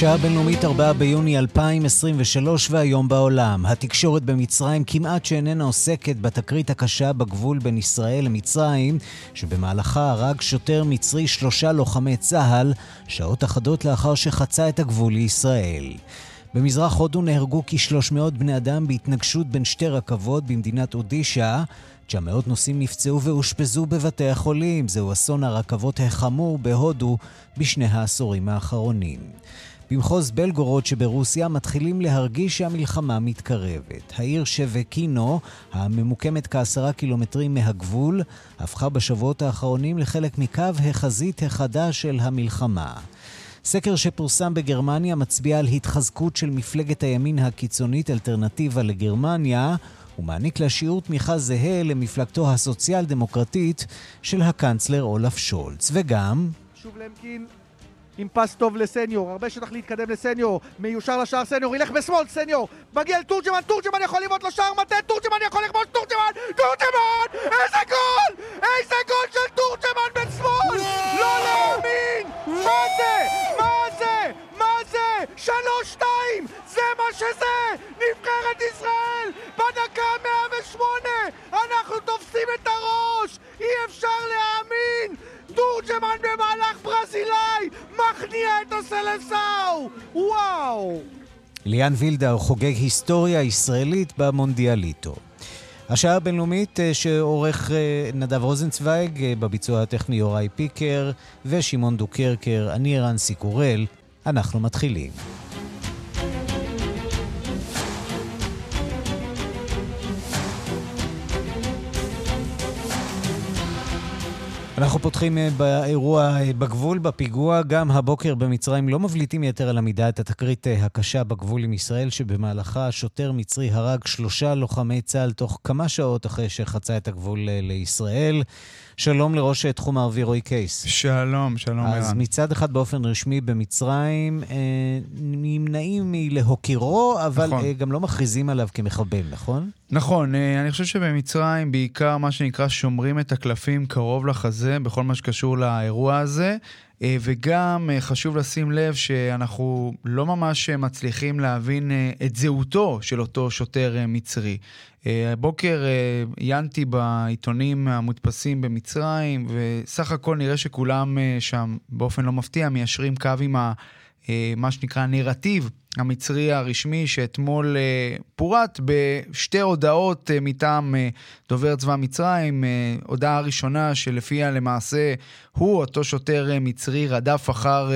השעה הבינלאומית 4 ביוני 2023 והיום בעולם. התקשורת במצרים כמעט שאיננה עוסקת בתקרית הקשה בגבול בין ישראל למצרים, שבמהלכה הרג שוטר מצרי שלושה לוחמי צה"ל, שעות אחדות לאחר שחצה את הגבול לישראל. במזרח הודו נהרגו כ-300 בני אדם בהתנגשות בין שתי רכבות במדינת אודישה. 900 נוסעים נפצעו ואושפזו בבתי החולים. זהו אסון הרכבות החמור בהודו בשני העשורים האחרונים. במחוז בלגורוד שברוסיה מתחילים להרגיש שהמלחמה מתקרבת. העיר שבקינו, הממוקמת כעשרה קילומטרים מהגבול, הפכה בשבועות האחרונים לחלק מקו החזית החדש של המלחמה. סקר שפורסם בגרמניה מצביע על התחזקות של מפלגת הימין הקיצונית אלטרנטיבה לגרמניה, ומעניק לה שיעור תמיכה זהה למפלגתו הסוציאל-דמוקרטית של הקנצלר אולף שולץ. וגם... שוב למקין עם פס טוב לסניור, הרבה שטח להתקדם לסניור, מיושר לשער סניור, ילך בשמאל סניור, מגיע לתורג'מן, תורג'מן יכול לבעוט לשער מטה, תורג'מן יכול לכבוש, תורג'מן, תורג'מן! איזה גול! איזה גול של תורג'מן בשמאל! לא להאמין! מה זה? מה זה? מה זה? שלוש שתיים! זה מה שזה! נבחרת ישראל! בדקה 108! אנחנו תופסים את הראש! אי אפשר להאמין! תורג'מן במהלך ברזילאי מכניע את הסלסאו! וואו! ליאן וילדאו חוגג היסטוריה ישראלית במונדיאליטו. השעה הבינלאומית אה, שעורך אה, נדב רוזנצוויג, אה, בביצוע הטכני יוראי פיקר ושמעון דוקרקר, אני ערן סיקורל, אנחנו מתחילים. אנחנו פותחים אה, באירוע אה, בגבול, בפיגוע. גם הבוקר במצרים לא מבליטים יתר על המידה את התקרית אה, הקשה בגבול עם ישראל, שבמהלכה שוטר מצרי הרג שלושה לוחמי צה"ל תוך כמה שעות אחרי שחצה את הגבול לישראל. שלום לראש תחום הערבי רועי קייס. שלום, שלום. אז מירן. מצד אחד באופן רשמי במצרים אה, נמנעים מלהוקירו, אבל נכון. אה, גם לא מכריזים עליו כמחבל, נכון? נכון, אה, אני חושב שבמצרים בעיקר מה שנקרא שומרים את הקלפים קרוב לחזה בכל מה שקשור לאירוע הזה. אה, וגם אה, חשוב לשים לב שאנחנו לא ממש מצליחים להבין אה, את זהותו של אותו שוטר מצרי. הבוקר עיינתי בעיתונים המודפסים במצרים, וסך הכל נראה שכולם שם, באופן לא מפתיע, מיישרים קו עם ה... מה שנקרא נרטיב המצרי הרשמי, שאתמול uh, פורט בשתי הודעות uh, מטעם uh, דובר צבא מצרים. הודעה ראשונה שלפיה למעשה הוא, אותו שוטר מצרי, רדף אחר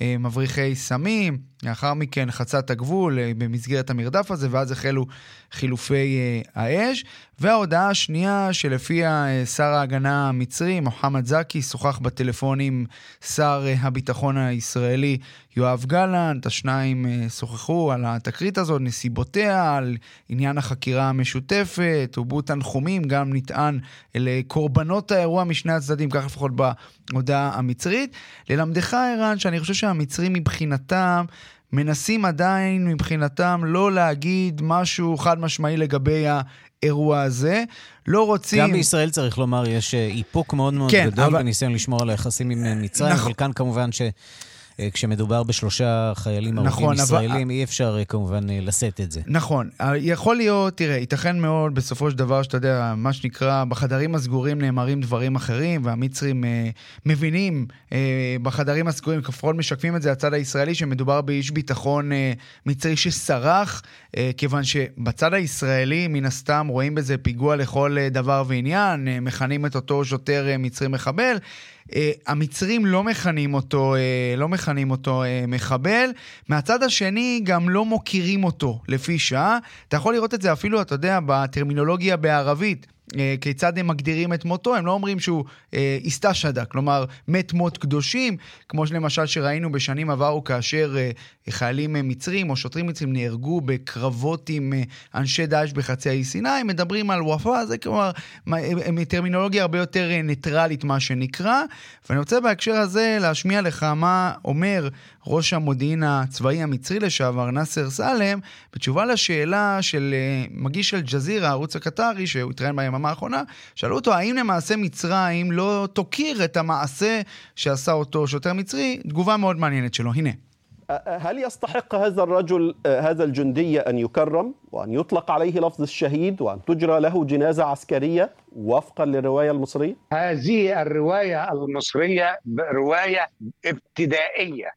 מבריחי סמים, לאחר מכן חצה את הגבול במסגרת המרדף הזה, ואז החלו חילופי האש. וההודעה השנייה שלפיה uh, שר ההגנה המצרי, מוחמד זקי, שוחח בטלפון עם שר uh, הביטחון הישראלי יואב גלנט, השניים uh, שוחחו על התקרית הזאת, נסיבותיה, על עניין החקירה המשותפת, הובעו תנחומים, גם נטען לקורבנות האירוע משני הצדדים, כך לפחות בהודעה המצרית. ללמדך, ערן, שאני חושב שהמצרים מבחינתם... מנסים עדיין מבחינתם לא להגיד משהו חד משמעי לגבי האירוע הזה. לא רוצים... גם בישראל, צריך לומר, יש אה, איפוק מאוד מאוד כן, גדול אבל... בניסיון לשמור על היחסים עם מצרים, נכון. אבל כאן כמובן ש... אה, כשמדובר בשלושה חיילים הרוגים נכון, ישראלים, אבל... אי אפשר אה, כמובן אה, לשאת את זה. נכון. יכול להיות, תראה, ייתכן מאוד בסופו של דבר, שאתה יודע, מה שנקרא, בחדרים הסגורים נאמרים דברים אחרים, והמצרים אה, מבינים אה, בחדרים הסגורים, כפחות משקפים את זה הצד הישראלי, שמדובר באיש ביטחון אה, מצרי שסרח, אה, כיוון שבצד הישראלי, מן הסתם, רואים בזה פיגוע לכל אה, דבר ועניין, אה, מכנים את אותו שוטר אה, מצרי מחבל. Uh, המצרים לא מכנים אותו, uh, לא מכנים אותו uh, מחבל. מהצד השני, גם לא מוקירים אותו לפי שעה. אתה יכול לראות את זה אפילו, אתה יודע, בטרמינולוגיה בערבית. אה, כיצד הם מגדירים את מותו, הם לא אומרים שהוא אה, הסתשהדה, כלומר מת מות קדושים, כמו למשל שראינו בשנים עברו כאשר אה, חיילים מצרים או שוטרים מצרים נהרגו בקרבות עם אנשי דאעש בחצי האי סיני, מדברים על וופא, זה כלומר טרמינולוגיה הרבה יותר ניטרלית מה שנקרא, ואני רוצה בהקשר הזה להשמיע לך מה אומר ראש המודיעין הצבאי המצרי לשעבר, נאסר סאלם, בתשובה לשאלה של מגיש אל-ג'זירה, הערוץ הקטרי, שהוא התראיין ביממה האחרונה, שאלו אותו האם למעשה מצרים לא תוקיר את המעשה שעשה אותו שוטר מצרי, תגובה מאוד מעניינת שלו, הנה. هل يستحق هذا الرجل هذا الجندي ان يكرم وان يطلق عليه لفظ الشهيد وان تجرى له جنازه عسكريه وفقا للروايه المصريه؟ هذه الروايه المصريه روايه ابتدائيه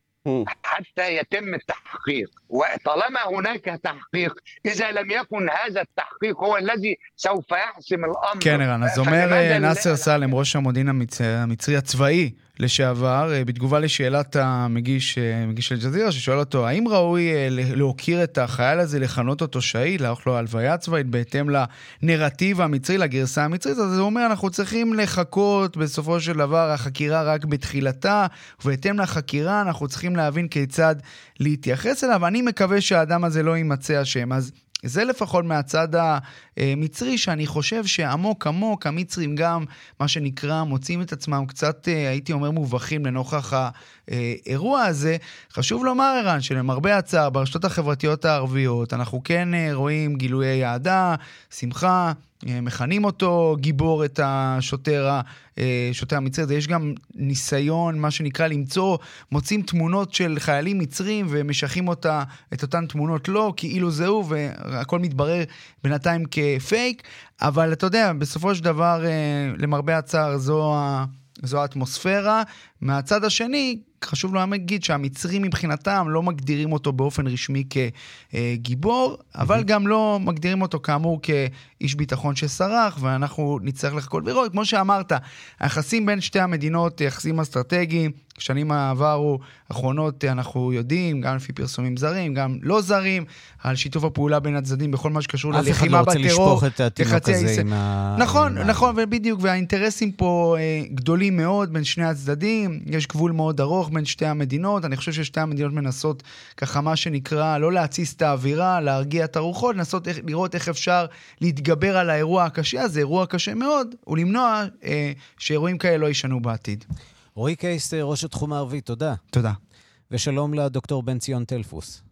حتى يتم التحقيق وطالما هناك تحقيق إذا لم يكن هذا التحقيق هو الذي سوف يحسم الأمر כן, ערן, אז אומר נאסר סאלם, ראש המודיעין המצרי הצבאי, לשעבר, אה, בתגובה לשאלת המגיש, אה, מגיש אל-ג'זירה, ששואל אותו, האם ראוי אה, להוקיר את החייל הזה, לכנות אותו שהיד, לערוך לו הלוויה צבאית, בהתאם לנרטיב המצרי, לגרסה המצרית? אז הוא אומר, אנחנו צריכים לחכות, בסופו של דבר, החקירה רק בתחילתה, ובהתאם לחקירה אנחנו צריכים להבין כיצד להתייחס אליו. אני מקווה שהאדם הזה לא יימצא אשם. אז זה לפחות מהצד המצרי, שאני חושב שעמוק עמוק המצרים גם, מה שנקרא, מוצאים את עצמם קצת, אה, הייתי אומר, מובכים לנוכח האירוע הזה. חשוב לומר, ערן, שלמרבה הצער, ברשתות החברתיות הערביות, אנחנו כן אה, רואים גילויי אהדה, שמחה. אה, מכנים אותו גיבור, את השוטר, השוטר המצרי. יש גם ניסיון, מה שנקרא, למצוא, מוצאים תמונות של חיילים מצרים ומשכים אותה, את אותן תמונות לו, כאילו זה הוא, והכל מתברר בינתיים כפייק. אבל אתה יודע, בסופו של דבר, אה, למרבה הצער, זו, זו האטמוספירה. מהצד השני, חשוב להגיד שהמצרים מבחינתם לא מגדירים אותו באופן רשמי כגיבור, אבל גם לא מגדירים אותו כאמור כאיש ביטחון שסרח, ואנחנו נצטרך לחכות ולראות. כמו שאמרת, היחסים בין שתי המדינות, יחסים אסטרטגיים, שנים העברו, האחרונות, אנחנו יודעים, גם לפי פרסומים זרים, גם לא זרים, על שיתוף הפעולה בין הצדדים בכל מה שקשור ללחימה בטרור. אף אחד לא רוצה לשפוך את התינוק הזה עם ה... נכון, נכון, ובדיוק, והאינטרסים פה אה, גדולים מאוד בין שני הצדדים. יש גבול מאוד ארוך בין שתי המדינות. אני חושב ששתי המדינות מנסות, ככה מה שנקרא, לא להתסיס את האווירה, להרגיע את הרוחות, לנסות איך, לראות איך אפשר להתגבר על האירוע הקשה הזה, אירוע קשה מאוד, ולמנוע אה, שאירועים כאלה לא יישנו בעתיד. רועי קייס, ראש התחום הערבי, תודה. תודה. ושלום לדוקטור בן ציון טלפוס.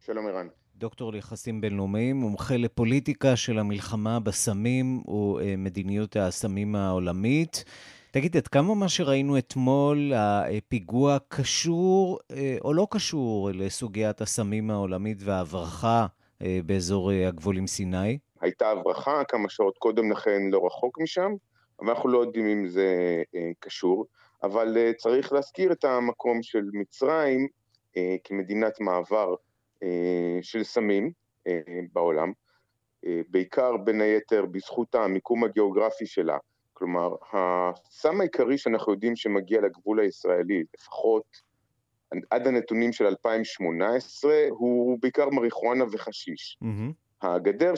שלום ערן. דוקטור ליחסים בינלאומיים, מומחה לפוליטיקה של המלחמה בסמים ומדיניות הסמים העולמית. תגיד, עד כמה מה שראינו אתמול, הפיגוע קשור אה, או לא קשור לסוגיית הסמים העולמית וההברחה אה, באזור אה, הגבול עם סיני? הייתה הברחה כמה שעות קודם לכן לא רחוק משם, אבל אנחנו לא יודעים אם זה קשור. אבל צריך להזכיר את המקום של מצרים כמדינת מעבר של סמים בעולם, בעיקר בין היתר בזכות המיקום הגיאוגרפי שלה. כלומר, הסם העיקרי שאנחנו יודעים שמגיע לגבול הישראלי, לפחות עד הנתונים של 2018, הוא בעיקר מריחואנה וחשיש. Mm-hmm. הגדר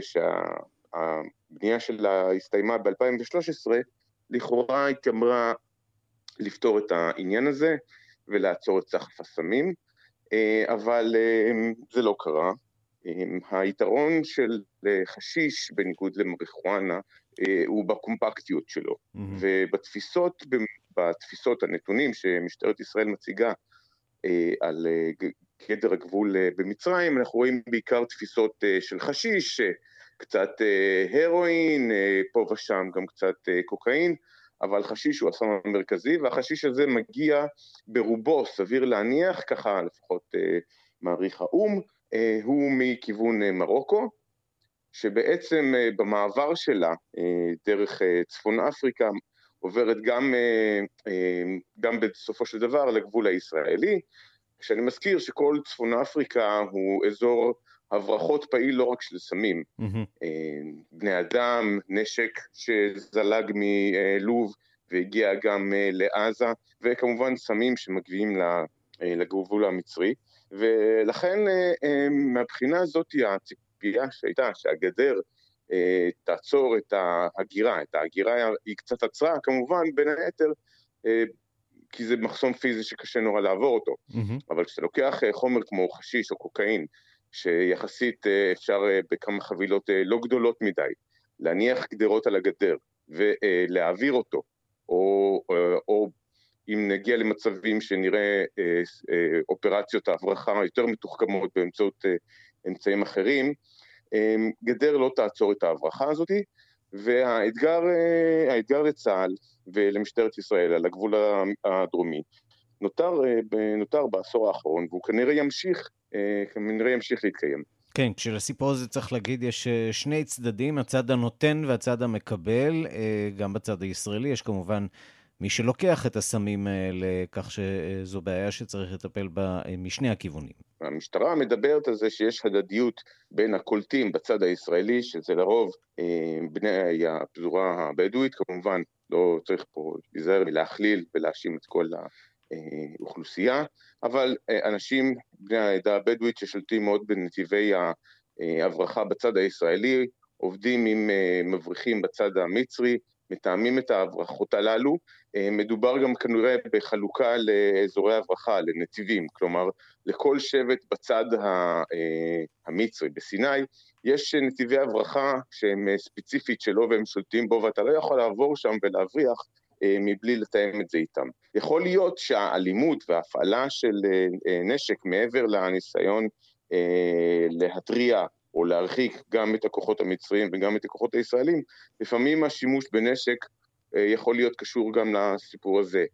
שהבנייה שלה הסתיימה ב-2013, לכאורה התיימרה לפתור את העניין הזה ולעצור את סחף הסמים, אה, אבל אה, זה לא קרה. אה, היתרון של חשיש, בניגוד למריחואנה, הוא בקומפקטיות שלו. Mm-hmm. ובתפיסות, בתפיסות הנתונים שמשטרת ישראל מציגה על גדר הגבול במצרים, אנחנו רואים בעיקר תפיסות של חשיש, קצת הרואין, פה ושם גם קצת קוקאין, אבל חשיש הוא הסם המרכזי, והחשיש הזה מגיע ברובו, סביר להניח, ככה לפחות מעריך האו"ם, הוא מכיוון מרוקו, שבעצם אה, במעבר שלה אה, דרך אה, צפון אפריקה עוברת גם, גם בסופו של דבר לגבול הישראלי, כשאני מזכיר שכל צפון אפריקה הוא אזור הברחות פעיל לא רק של סמים, mm-hmm. בני אדם, נשק שזלג מלוב והגיע גם לעזה, וכמובן סמים שמגיעים לגבול המצרי, ולכן מהבחינה הזאת הציפייה שהייתה שהגדר תעצור את ההגירה. את ההגירה היא קצת עצרה, כמובן, בין היתר, כי זה מחסום פיזי שקשה נורא לעבור אותו. Mm-hmm. אבל כשאתה לוקח חומר כמו חשיש או קוקאין, שיחסית אפשר בכמה חבילות לא גדולות מדי, להניח גדרות על הגדר ולהעביר אותו, או, או, אם נגיע למצבים שנראה אה, אה, אופרציות ההברחה יותר מתוחכמות באמצעות אה, אמצעים אחרים, אה, גדר לא תעצור את ההברחה הזאת, והאתגר אה, לצה"ל ולמשטרת ישראל על הגבול הדרומי נותר, אה, נותר בעשור האחרון, והוא כנראה ימשיך, אה, כנראה ימשיך להתקיים. כן, כשלסיפור הזה צריך להגיד, יש אה, שני צדדים, הצד הנותן והצד המקבל. אה, גם בצד הישראלי יש כמובן מי שלוקח את הסמים האלה, כך שזו בעיה שצריך לטפל בה אה, משני הכיוונים. המשטרה מדברת על זה שיש הדדיות בין הקולטים בצד הישראלי, שזה לרוב בני הפזורה הבדואית, כמובן לא צריך פה להיזהר מלהכליל ולהאשים את כל האוכלוסייה, אבל אנשים, בני העדה הבדואית ששולטים מאוד בנתיבי ההברחה בצד הישראלי, עובדים עם מבריחים בצד המצרי, מתאמים את ההברחות הללו. מדובר גם כנראה בחלוקה לאזורי הברחה, לנתיבים, כלומר לכל שבט בצד המצרי, בסיני, יש נתיבי הברחה שהם ספציפית שלו והם שולטים בו ואתה לא יכול לעבור שם ולהבריח מבלי לתאם את זה איתם. יכול להיות שהאלימות וההפעלה של נשק מעבר לניסיון להתריע או להרחיק גם את הכוחות המצריים וגם את הכוחות הישראלים, לפעמים השימוש בנשק יכול להיות קשור גם לסיפור הזה,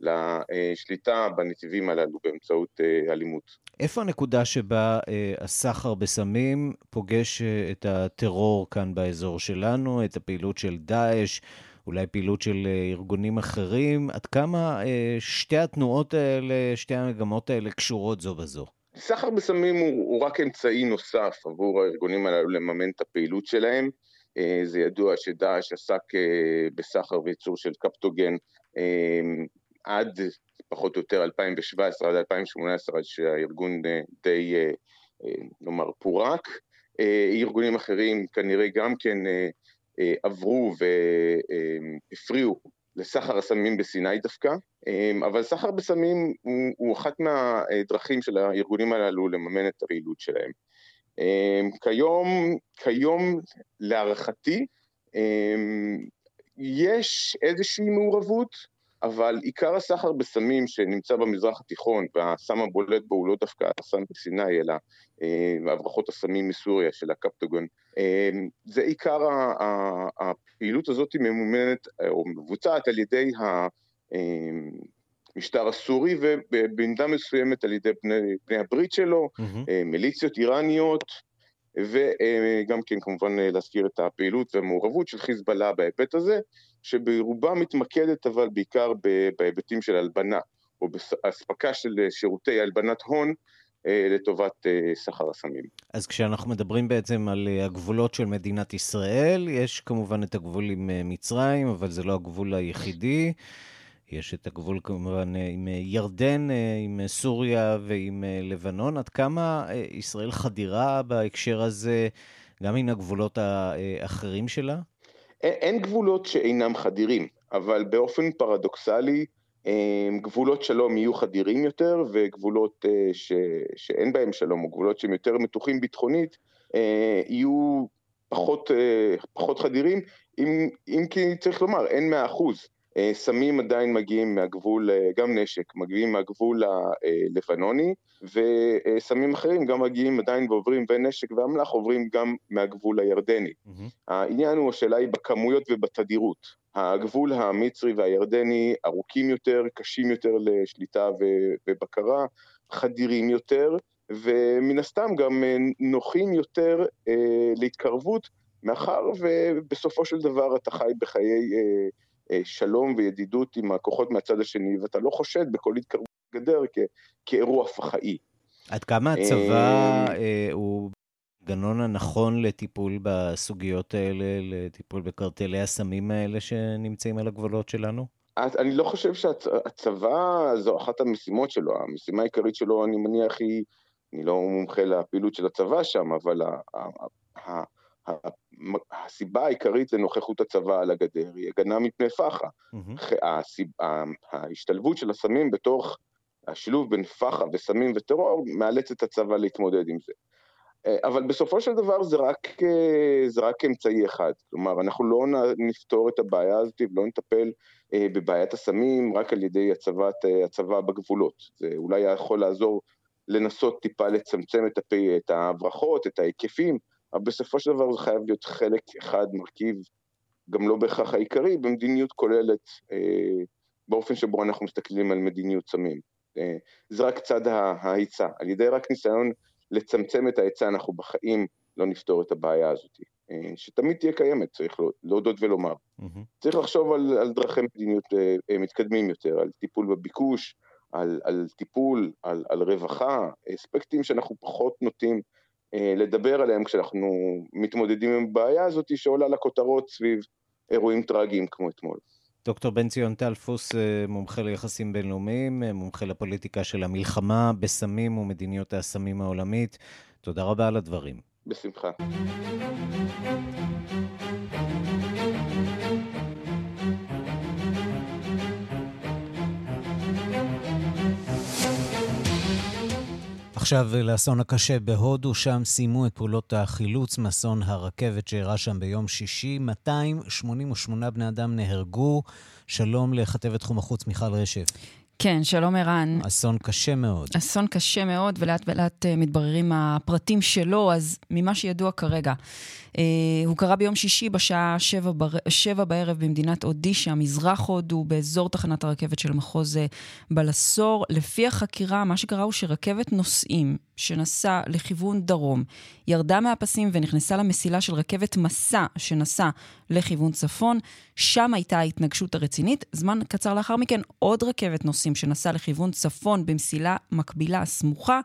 לשליטה בנתיבים הללו באמצעות אלימות. איפה הנקודה שבה הסחר בסמים פוגש את הטרור כאן באזור שלנו, את הפעילות של דאעש, אולי פעילות של ארגונים אחרים? עד כמה שתי התנועות האלה, שתי המגמות האלה קשורות זו בזו? סחר בסמים הוא, הוא רק אמצעי נוסף עבור הארגונים הללו לממן את הפעילות שלהם. זה ידוע שדאעש עסק בסחר וייצור של קפטוגן עד פחות או יותר 2017 עד 2018, עד שהארגון די, נאמר, פורק. ארגונים אחרים כנראה גם כן עברו והפריעו לסחר הסמים בסיני דווקא, אבל סחר בסמים הוא, הוא אחת מהדרכים של הארגונים הללו לממן את הפעילות שלהם. כיום, כיום להערכתי, יש איזושהי מעורבות, אבל עיקר הסחר בסמים שנמצא במזרח התיכון, והסם הבולט בו הוא לא דווקא הסם בסיני, אלא הברחות הסמים מסוריה של הקפטוגון, זה עיקר הפעילות הזאת ממומנת או מבוצעת על ידי המשטר הסורי ובמידה מסוימת על ידי בני, בני הברית שלו, mm-hmm. מיליציות איראניות, וגם כן כמובן להזכיר את הפעילות והמעורבות של חיזבאללה בהיבט הזה, שברובה מתמקדת אבל בעיקר בהיבטים של הלבנה, או באספקה של שירותי הלבנת הון לטובת סחר הסמים. אז כשאנחנו מדברים בעצם על הגבולות של מדינת ישראל, יש כמובן את הגבול עם מצרים, אבל זה לא הגבול היחידי. יש את הגבול כמובן עם ירדן, עם סוריה ועם לבנון. עד כמה ישראל חדירה בהקשר הזה, גם עם הגבולות האחרים שלה? אין גבולות שאינם חדירים, אבל באופן פרדוקסלי, גבולות שלום יהיו חדירים יותר, וגבולות ש... שאין בהם שלום, או גבולות שהם יותר מתוחים ביטחונית, יהיו פחות, פחות חדירים, אם, אם כי צריך לומר, אין מאה אחוז. סמים עדיין מגיעים מהגבול, גם נשק, מגיעים מהגבול הלבנוני, וסמים אחרים גם מגיעים עדיין ועוברים, ונשק ואמל"ח עוברים גם מהגבול הירדני. Mm-hmm. העניין הוא, השאלה היא בכמויות ובתדירות. הגבול המצרי והירדני ארוכים יותר, קשים יותר לשליטה ובקרה, חדירים יותר, ומן הסתם גם נוחים יותר להתקרבות, מאחר ובסופו של דבר אתה חי בחיי שלום וידידות עם הכוחות מהצד השני, ואתה לא חושד בכל התקרבות גדר כאירוע פח"עי. עד כמה הצבא הוא המנגנון הנכון לטיפול בסוגיות האלה, לטיפול בקרטלי הסמים האלה שנמצאים על הגבולות שלנו? אני לא חושב שהצבא זו אחת המשימות שלו, המשימה העיקרית שלו, אני מניח, היא, אני לא מומחה לפעילות של הצבא שם, אבל הסיבה העיקרית לנוכחות הצבא על הגדר היא הגנה מפני פח"ע. Mm-hmm. ההשתלבות של הסמים בתוך, השילוב בין פח"ע וסמים וטרור, מאלץ את הצבא להתמודד עם זה. אה, אבל בסופו של דבר זה רק, אה, זה רק אמצעי אחד. כלומר, אנחנו לא נפתור את הבעיה הזאת ולא נטפל אה, בבעיית הסמים רק על ידי הצבת, הצבא בגבולות. זה אולי יכול לעזור לנסות טיפה לצמצם את, הפי, את ההברחות, את ההיקפים, אבל בסופו של דבר זה חייב להיות חלק אחד, מרכיב, גם לא בהכרח העיקרי, במדיניות כוללת, באופן שבו אנחנו מסתכלים על מדיניות סמים. זה רק צד ההיצע. על ידי רק ניסיון לצמצם את ההיצע, אנחנו בחיים לא נפתור את הבעיה הזאת, אה, שתמיד תהיה קיימת, צריך להודות ולומר. Mm-hmm. צריך לחשוב על, על דרכי מדיניות אה, אה, מתקדמים יותר, על טיפול בביקוש, על, על טיפול, על, על רווחה, אספקטים שאנחנו פחות נוטים לדבר עליהם כשאנחנו מתמודדים עם הבעיה הזאת שעולה לכותרות סביב אירועים טרגיים כמו אתמול. דוקטור בן ציון טלפוס, אה, מומחה ליחסים בינלאומיים, אה, מומחה לפוליטיקה של המלחמה בסמים ומדיניות הסמים העולמית. תודה רבה על הדברים. בשמחה. עכשיו לאסון הקשה בהודו, שם סיימו את פעולות החילוץ מאסון הרכבת שאירע שם ביום שישי. 288 בני אדם נהרגו. שלום לכתבת תחום החוץ מיכל רשף. כן, שלום ערן. אסון קשה מאוד. אסון קשה מאוד, ולאט ולאט אה, מתבררים הפרטים שלו, אז ממה שידוע כרגע, אה, הוא קרה ביום שישי בשעה שבע, בר... שבע בערב במדינת אודישה, מזרח הודו, באזור תחנת הרכבת של מחוז אה, בלסור. לפי החקירה, מה שקרה הוא שרכבת נוסעים שנסע לכיוון דרום, ירדה מהפסים ונכנסה למסילה של רכבת מסע שנסע לכיוון צפון. שם הייתה ההתנגשות הרצינית. זמן קצר לאחר מכן, עוד רכבת נוסעים שנסע לכיוון צפון במסילה מקבילה סמוכה.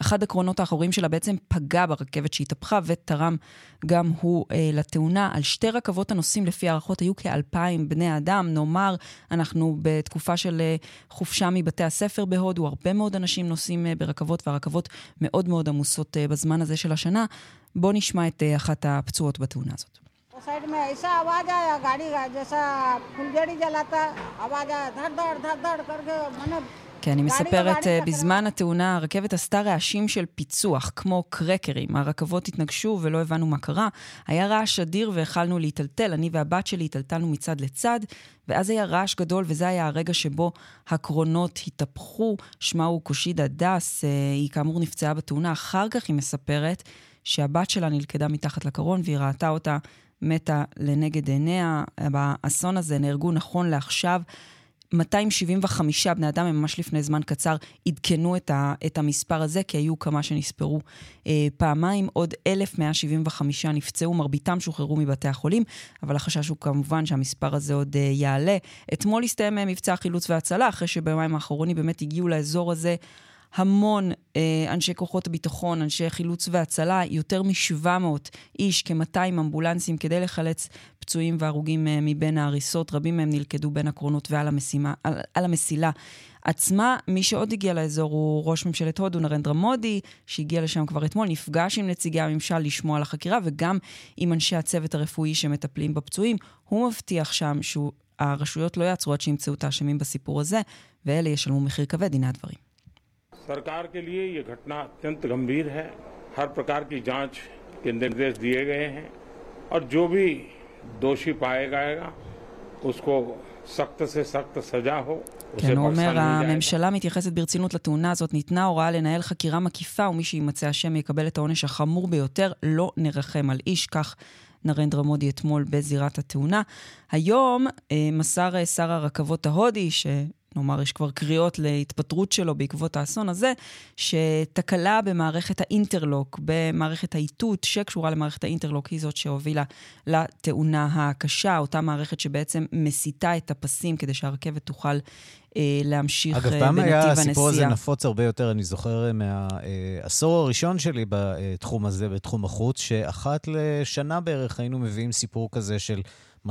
אחד הקרונות האחוריים שלה בעצם פגע ברכבת שהתהפכה ותרם גם הוא אה, לתאונה. על שתי רכבות הנוסעים, לפי הערכות, היו כאלפיים בני אדם. נאמר, אנחנו בתקופה של אה, חופשה מבתי הספר בהודו, הרבה מאוד אנשים נוסעים אה, ברכבות, והרכבות מאוד מאוד עמוסות אה, בזמן הזה של השנה. בואו נשמע את אה, אחת הפצועות בתאונה הזאת. Side में ऐसा आवाज आया गाड़ी का जैसा फुलझड़ी जलाता आवाज आया धड़ धड़ धड़ धड़ करके मैंने כן, אני מספרת, אה, בזמן התאונה הרכבת עשתה רעשים של פיצוח, כמו קרקרים. הרכבות התנגשו ולא הבנו מה קרה. היה רעש אדיר והחלנו להיטלטל, אני והבת שלי היטלטלנו מצד לצד, ואז היה רעש גדול, וזה היה הרגע שבו הקרונות התהפכו. שמה הוא קושיד הדס, אה, היא כאמור נפצעה בתאונה. אחר כך היא מספרת שהבת שלה נלכדה מתחת לקרון והיא ראתה אותה מתה לנגד עיניה. באסון הזה נהרגו נכון לעכשיו 275 בני אדם, הם ממש לפני זמן קצר עדכנו את, ה, את המספר הזה, כי היו כמה שנספרו אה, פעמיים. עוד 1,175 נפצעו, מרביתם שוחררו מבתי החולים, אבל החשש הוא כמובן שהמספר הזה עוד אה, יעלה. אתמול הסתיים אה, מבצע החילוץ וההצלה, אחרי שביומיים האחרונים באמת הגיעו לאזור הזה. המון אה, אנשי כוחות הביטחון, אנשי חילוץ והצלה, יותר מ-700 איש, כ-200 אמבולנסים כדי לחלץ פצועים והרוגים אה, מבין ההריסות. רבים מהם נלכדו בין הקרונות ועל המשימה, על, על המסילה עצמה. מי שעוד הגיע לאזור הוא ראש ממשלת הודו, נרנדרה מודי, שהגיע לשם כבר אתמול, נפגש עם נציגי הממשל לשמוע על החקירה, וגם עם אנשי הצוות הרפואי שמטפלים בפצועים. הוא מבטיח שם שהרשויות לא יעצרו עד שימצאו את האשמים בסיפור הזה, ואלה ישלמו מחיר כבד, הנה הדברים. सरकार के लिए ये घटना अत्यंत गंभीर है हर प्रकार की जांच के निर्देश दिए गए हैं और जो भी दोषी पाया जाएगा उसको סקט से סקט סג'ה הו. כן, הוא אומר, הממשלה מתייחסת ברצינות לתאונה הזאת, ניתנה הוראה לנהל חקירה מקיפה, ומי שימצא אשם יקבל את העונש החמור ביותר, לא נרחם על איש, כך נרנדרה מודי אתמול בזירת התאונה. היום אה, מסר אה, שר הרכבות ההודי, ש... נאמר, יש כבר קריאות להתפטרות שלו בעקבות האסון הזה, שתקלה במערכת האינטרלוק, במערכת האיתות שקשורה למערכת האינטרלוק, היא זאת שהובילה לתאונה הקשה, אותה מערכת שבעצם מסיטה את הפסים כדי שהרכבת תוכל אה, להמשיך אגב, אה, בנתיב הנסיעה. אגב, פעם היה הסיפור הזה נפוץ הרבה יותר, אני זוכר מהעשור הראשון שלי בתחום הזה, בתחום החוץ, שאחת לשנה בערך היינו מביאים סיפור כזה של 200-300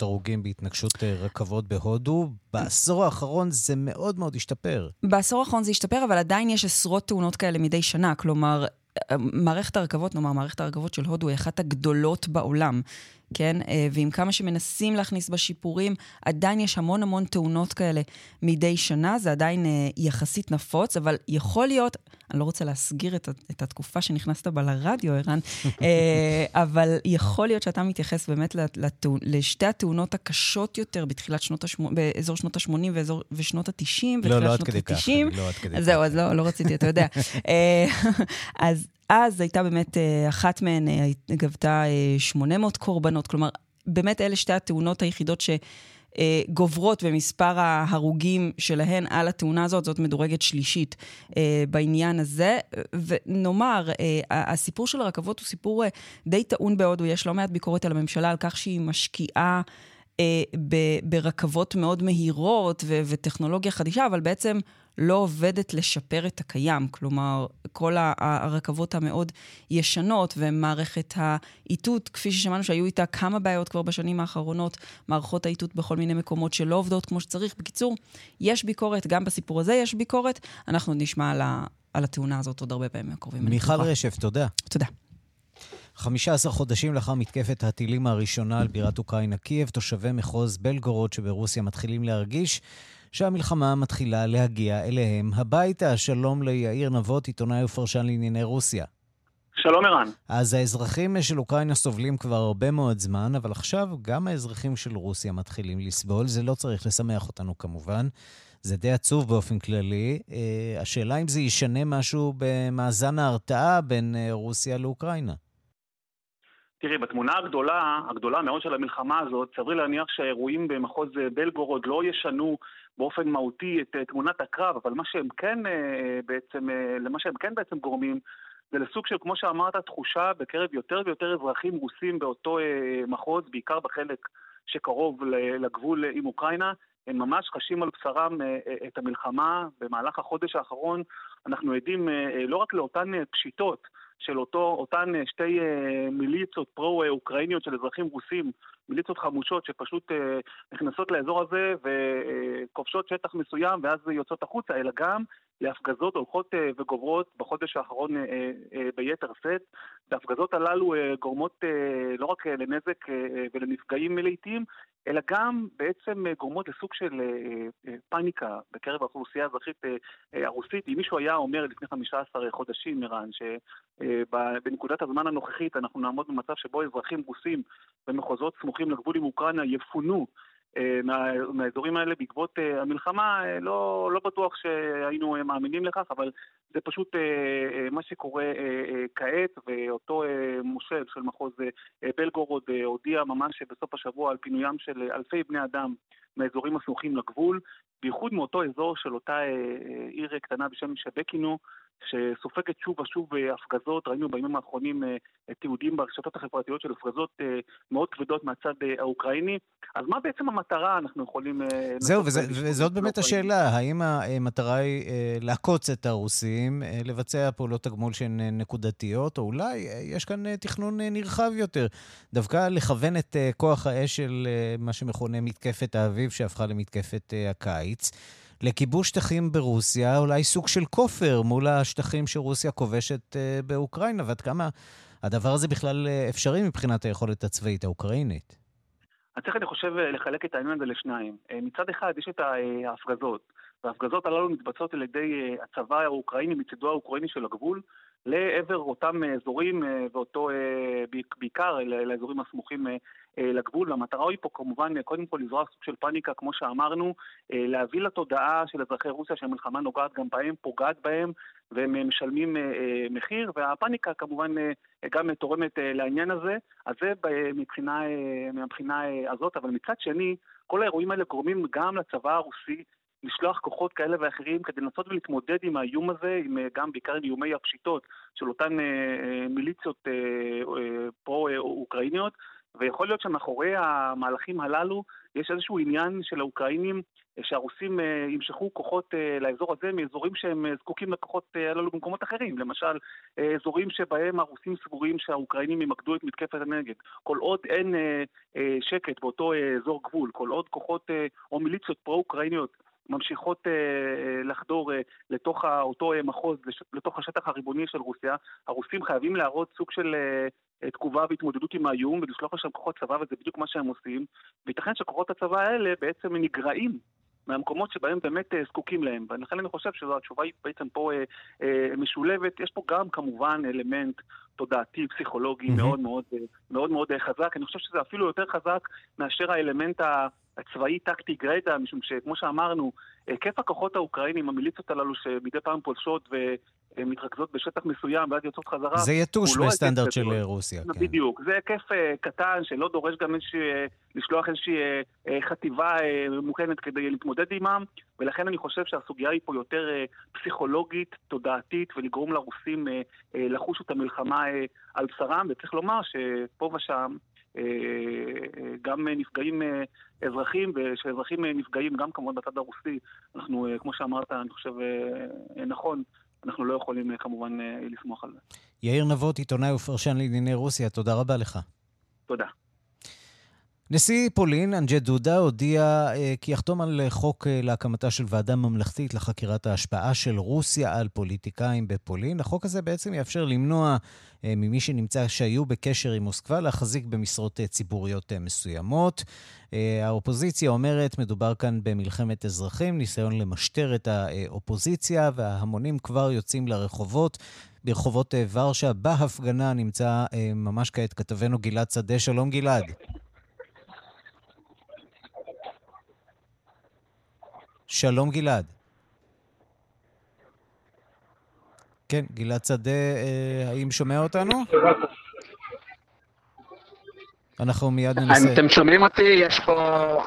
הרוגים בהתנגשות אה, רכבות בהודו. בעשור האחרון זה מאוד מאוד השתפר. בעשור האחרון זה השתפר, אבל עדיין יש עשרות תאונות כאלה מדי שנה. כלומר, מערכת הרכבות, נאמר, מערכת הרכבות של הודו היא אחת הגדולות בעולם. כן? אה, ועם כמה שמנסים להכניס בה שיפורים, עדיין יש המון המון תאונות כאלה מדי שנה, זה עדיין אה, יחסית נפוץ, אבל יכול להיות, אני לא רוצה להסגיר את, את התקופה שנכנסת בה לרדיו, ערן, אה, אבל יכול להיות שאתה מתייחס באמת לתאונ... לשתי התאונות הקשות יותר בתחילת שנות ה-80, באזור שנות ה-80 ואזור... ושנות ה-90, לא, לא עד כדי כך, לא עד כדי כך. זהו, אז לא, לא רציתי, אתה יודע. אז אז הייתה באמת, אה, אחת מהן אה, גבתה 800 אה, קורבנות, כלומר, באמת אלה שתי התאונות היחידות ש... גוברות במספר ההרוגים שלהן על התאונה הזאת, זאת מדורגת שלישית בעניין הזה. ונאמר, הסיפור של הרכבות הוא סיפור די טעון בהודו, יש לא מעט ביקורת על הממשלה על כך שהיא משקיעה ברכבות מאוד מהירות וטכנולוגיה חדישה, אבל בעצם לא עובדת לשפר את הקיים. כלומר, כל הרכבות המאוד ישנות ומערכת האיתות, כפי ששמענו שהיו איתה כמה בעיות כבר בשנים האחרונות, מערכות האיתות בכל מיני מקומות שלא עובדות כמו שצריך. בקיצור, יש ביקורת, גם בסיפור הזה יש ביקורת. אנחנו נשמע על, ה, על התאונה הזאת עוד הרבה פעמים הקרובים. מיכל רשף, תודה. תודה. 15 חודשים לאחר מתקפת הטילים הראשונה על בירת אוקראינה קייב, תושבי מחוז בלגורוד שברוסיה מתחילים להרגיש שהמלחמה מתחילה להגיע אליהם הביתה. שלום ליאיר נבות, עיתונאי ופרשן לענייני רוסיה. שלום ערן. אז האזרחים של אוקראינה סובלים כבר הרבה מאוד זמן, אבל עכשיו גם האזרחים של רוסיה מתחילים לסבול. זה לא צריך לשמח אותנו כמובן. זה די עצוב באופן כללי. Uh, השאלה אם זה ישנה משהו במאזן ההרתעה בין uh, רוסיה לאוקראינה. תראי, בתמונה הגדולה, הגדולה מאוד של המלחמה הזאת, סברי להניח שהאירועים במחוז בלגורוד לא ישנו באופן מהותי את אה, תמונת הקרב, אבל מה שהם כן אה, בעצם, אה, למה שהם כן בעצם גורמים, זה לסוג של, כמו שאמרת, תחושה בקרב יותר ויותר אזרחים רוסים באותו מחוז, בעיקר בחלק שקרוב לגבול עם אוקראינה, הם ממש חשים על בשרם את המלחמה. במהלך החודש האחרון אנחנו עדים לא רק לאותן פשיטות, של אותו, אותן שתי מיליציות פרו-אוקראיניות של אזרחים רוסים מיליציות חמושות שפשוט אה, נכנסות לאזור הזה וכובשות שטח מסוים ואז יוצאות החוצה, אלא גם להפגזות הולכות אה, וגוברות בחודש האחרון אה, אה, ביתר שאת. וההפגזות הללו גורמות לא רק לנזק ולנפגעים לעיתים, אלא גם בעצם גורמות לסוג של פאניקה בקרב האוכלוסייה האזרחית הרוסית. אם מישהו היה אומר לפני 15 חודשים, ערן, שבנקודת הזמן הנוכחית אנחנו נעמוד במצב שבו אזרחים רוסים במחוזות סמוכים לגבול עם אוקראינה יפונו מה, מהאזורים האלה בעקבות uh, המלחמה, uh, לא, לא בטוח שהיינו מאמינים לכך, אבל זה פשוט uh, מה שקורה uh, uh, כעת, ואותו uh, מושל של מחוז uh, בלגורוד uh, הודיע ממש בסוף השבוע על פינוים של אלפי בני אדם מהאזורים הסמוכים לגבול, בייחוד מאותו אזור של אותה uh, עיר קטנה בשם שבקינו, שסופגת שוב ושוב הפגזות, ראינו בימים האחרונים תיעודים ברשתות החברתיות של הפגזות מאוד כבדות מהצד האוקראיני. אז מה בעצם המטרה אנחנו יכולים... זהו, וזה, וזאת באמת השאלה, האם המטרה היא לעקוץ את הרוסים, לבצע פעולות תגמול שהן נקודתיות, או אולי יש כאן תכנון נרחב יותר, דווקא לכוון את כוח האש של מה שמכונה מתקפת האביב, שהפכה למתקפת הקיץ. לכיבוש שטחים ברוסיה, אולי סוג של כופר מול השטחים שרוסיה כובשת אה, באוקראינה, ועד כמה הדבר הזה בכלל אה, אפשרי מבחינת היכולת הצבאית האוקראינית. אז צריך, אני חושב, אה, לחלק את העניין הזה לשניים. מצד אחד, יש את ההפגזות, וההפגזות הללו מתבצעות על ידי הצבא האוקראיני מצידו האוקראיני של הגבול, לעבר אותם אזורים, ואותו, בעיקר לאזורים הסמוכים לגבול, והמטרה היא פה כמובן קודם כל לזרוע סוג של פאניקה, כמו שאמרנו, אה, להביא לתודעה של אזרחי רוסיה שהמלחמה נוגעת גם בהם, פוגעת בהם, והם משלמים אה, מחיר, והפאניקה כמובן גם תורמת לעניין הזה, אז זה מבחינה, מבחינה הזאת, אבל מצד שני, כל האירועים האלה גורמים גם לצבא הרוסי לשלוח כוחות כאלה ואחרים כדי לנסות ולהתמודד עם האיום הזה, עם, גם בעיקר עם איומי הפשיטות של אותן אה, מיליציות אה, פרו-אוקראיניות, ויכול להיות שמאחורי המהלכים הללו יש איזשהו עניין של האוקראינים שהרוסים אה, ימשכו כוחות אה, לאזור הזה מאזורים שהם אה, זקוקים לכוחות הללו במקומות אחרים. למשל, אזורים שבהם הרוסים סבורים שהאוקראינים ימקדו את מתקפת הנגד. כל עוד אין שקט באותו אזור גבול, כל עוד כוחות או מיליציות פרו-אוקראיניות ממשיכות לחדור לתוך אותו מחוז, לתוך השטח הריבוני של רוסיה, הרוסים חייבים להראות סוג של תגובה והתמודדות עם האיום ולשלוח לשם כוחות צבא, וזה בדיוק מה שהם עושים. וייתכן שכוחות הצבא האלה בעצם נגרעים מהמקומות שבהם באמת אה, זקוקים להם. ולכן אני חושב שהתשובה היא בעצם פה אה, אה, משולבת. יש פה גם כמובן אלמנט תודעתי, פסיכולוגי mm-hmm. מאוד מאוד, אה, מאוד מאוד אה, חזק. אני חושב שזה אפילו יותר חזק מאשר האלמנט הצבאי טקטי גרידא, משום שכמו שאמרנו, היקף הכוחות האוקראינים, המיליציות הללו שמדי פעם פולשות ומתרכזות בשטח מסוים ואז יוצאות חזרה, זה יתוש לא בסטנדרט של רוסיה, כן. בדיוק. זה היקף uh, קטן שלא דורש גם איזושהי, uh, לשלוח איזושהי חטיבה ממוכנת כדי להתמודד עימם, ולכן אני חושב שהסוגיה היא פה יותר פסיכולוגית, תודעתית, ולגרום לרוסים לחוש את המלחמה על בשרם, וצריך לומר שפה ושם גם נפגעים אזרחים, וכשאזרחים נפגעים גם כמובן בצד הרוסי, אנחנו, כמו שאמרת, אני חושב נכון, אנחנו לא יכולים כמובן לסמוך על זה. יאיר נבות, עיתונאי ופרשן לענייני רוסיה, תודה רבה לך. תודה. נשיא פולין, אנג'ה דודה, הודיע אה, כי יחתום על חוק אה, להקמתה של ועדה ממלכתית לחקירת ההשפעה של רוסיה על פוליטיקאים בפולין. החוק הזה בעצם יאפשר למנוע אה, ממי שנמצא שהיו בקשר עם מוסקבה להחזיק במשרות ציבוריות מסוימות. האופוזיציה אומרת, מדובר כאן במלחמת אזרחים, ניסיון למשטר את האופוזיציה, וההמונים כבר יוצאים לרחובות. ברחובות ורשה, בהפגנה נמצא ממש כעת כתבנו גלעד שדה. שלום גלעד. שלום גלעד. כן, גלעד שדה, אה, האם שומע אותנו? אנחנו מיד ננסה... אתם שומעים אותי? יש פה...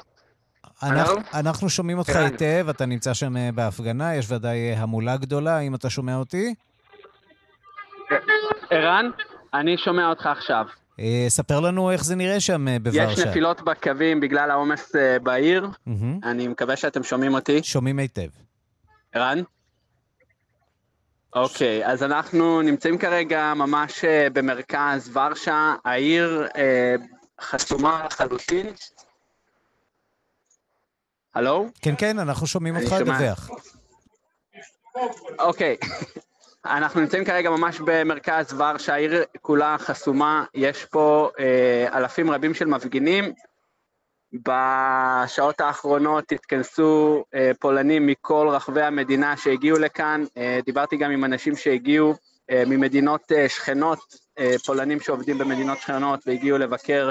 אנחנו, אנחנו שומעים אותך היטב, אתה נמצא שם אה, בהפגנה, יש ודאי אה, המולה גדולה, האם אתה שומע אותי? ערן, אני שומע אותך עכשיו. אה, ספר לנו איך זה נראה שם אה, בוורשה. יש נפילות בקווים בגלל העומס אה, בעיר. אני מקווה שאתם שומעים אותי. שומעים היטב. ערן? אוקיי, אז אנחנו נמצאים כרגע ממש במרכז ורשה. העיר חסומה לחלוטין. הלו? כן, כן, אנחנו שומעים אותך, דווח. אוקיי. אנחנו נמצאים כרגע ממש במרכז ורשה, העיר כולה חסומה, יש פה אה, אלפים רבים של מפגינים. בשעות האחרונות התכנסו אה, פולנים מכל רחבי המדינה שהגיעו לכאן, אה, דיברתי גם עם אנשים שהגיעו אה, ממדינות אה, שכנות, אה, פולנים שעובדים במדינות שכנות והגיעו לבקר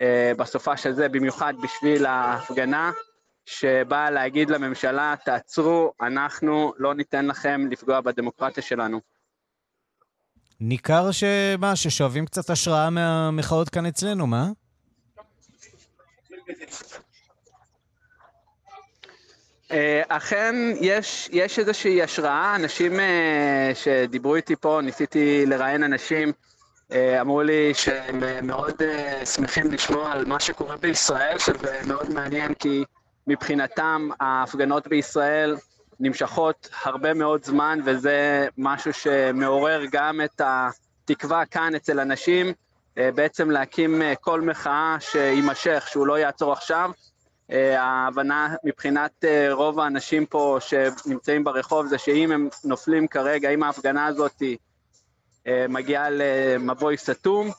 אה, בסופה של זה במיוחד בשביל ההפגנה. שבאה להגיד לממשלה, תעצרו, אנחנו לא ניתן לכם לפגוע בדמוקרטיה שלנו. ניכר שמה, ששואבים קצת השראה מהמחאות כאן אצלנו, מה? אה, אכן, יש, יש איזושהי השראה, אנשים אה, שדיברו איתי פה, ניסיתי לראיין אנשים, אה, אמרו לי שהם מאוד שמחים לשמוע על מה שקורה בישראל, שזה מאוד מעניין כי מבחינתם ההפגנות בישראל נמשכות הרבה מאוד זמן, וזה משהו שמעורר גם את התקווה כאן אצל אנשים, אה, בעצם להקים אה, קול מחאה שיימשך, שהוא לא יעצור עכשיו. אה, ההבנה מבחינת רוב האנשים פה שנמצאים ברחוב זה שאם הם נופלים כרגע, אם ההפגנה הזאת מגיעה למבוי סתום,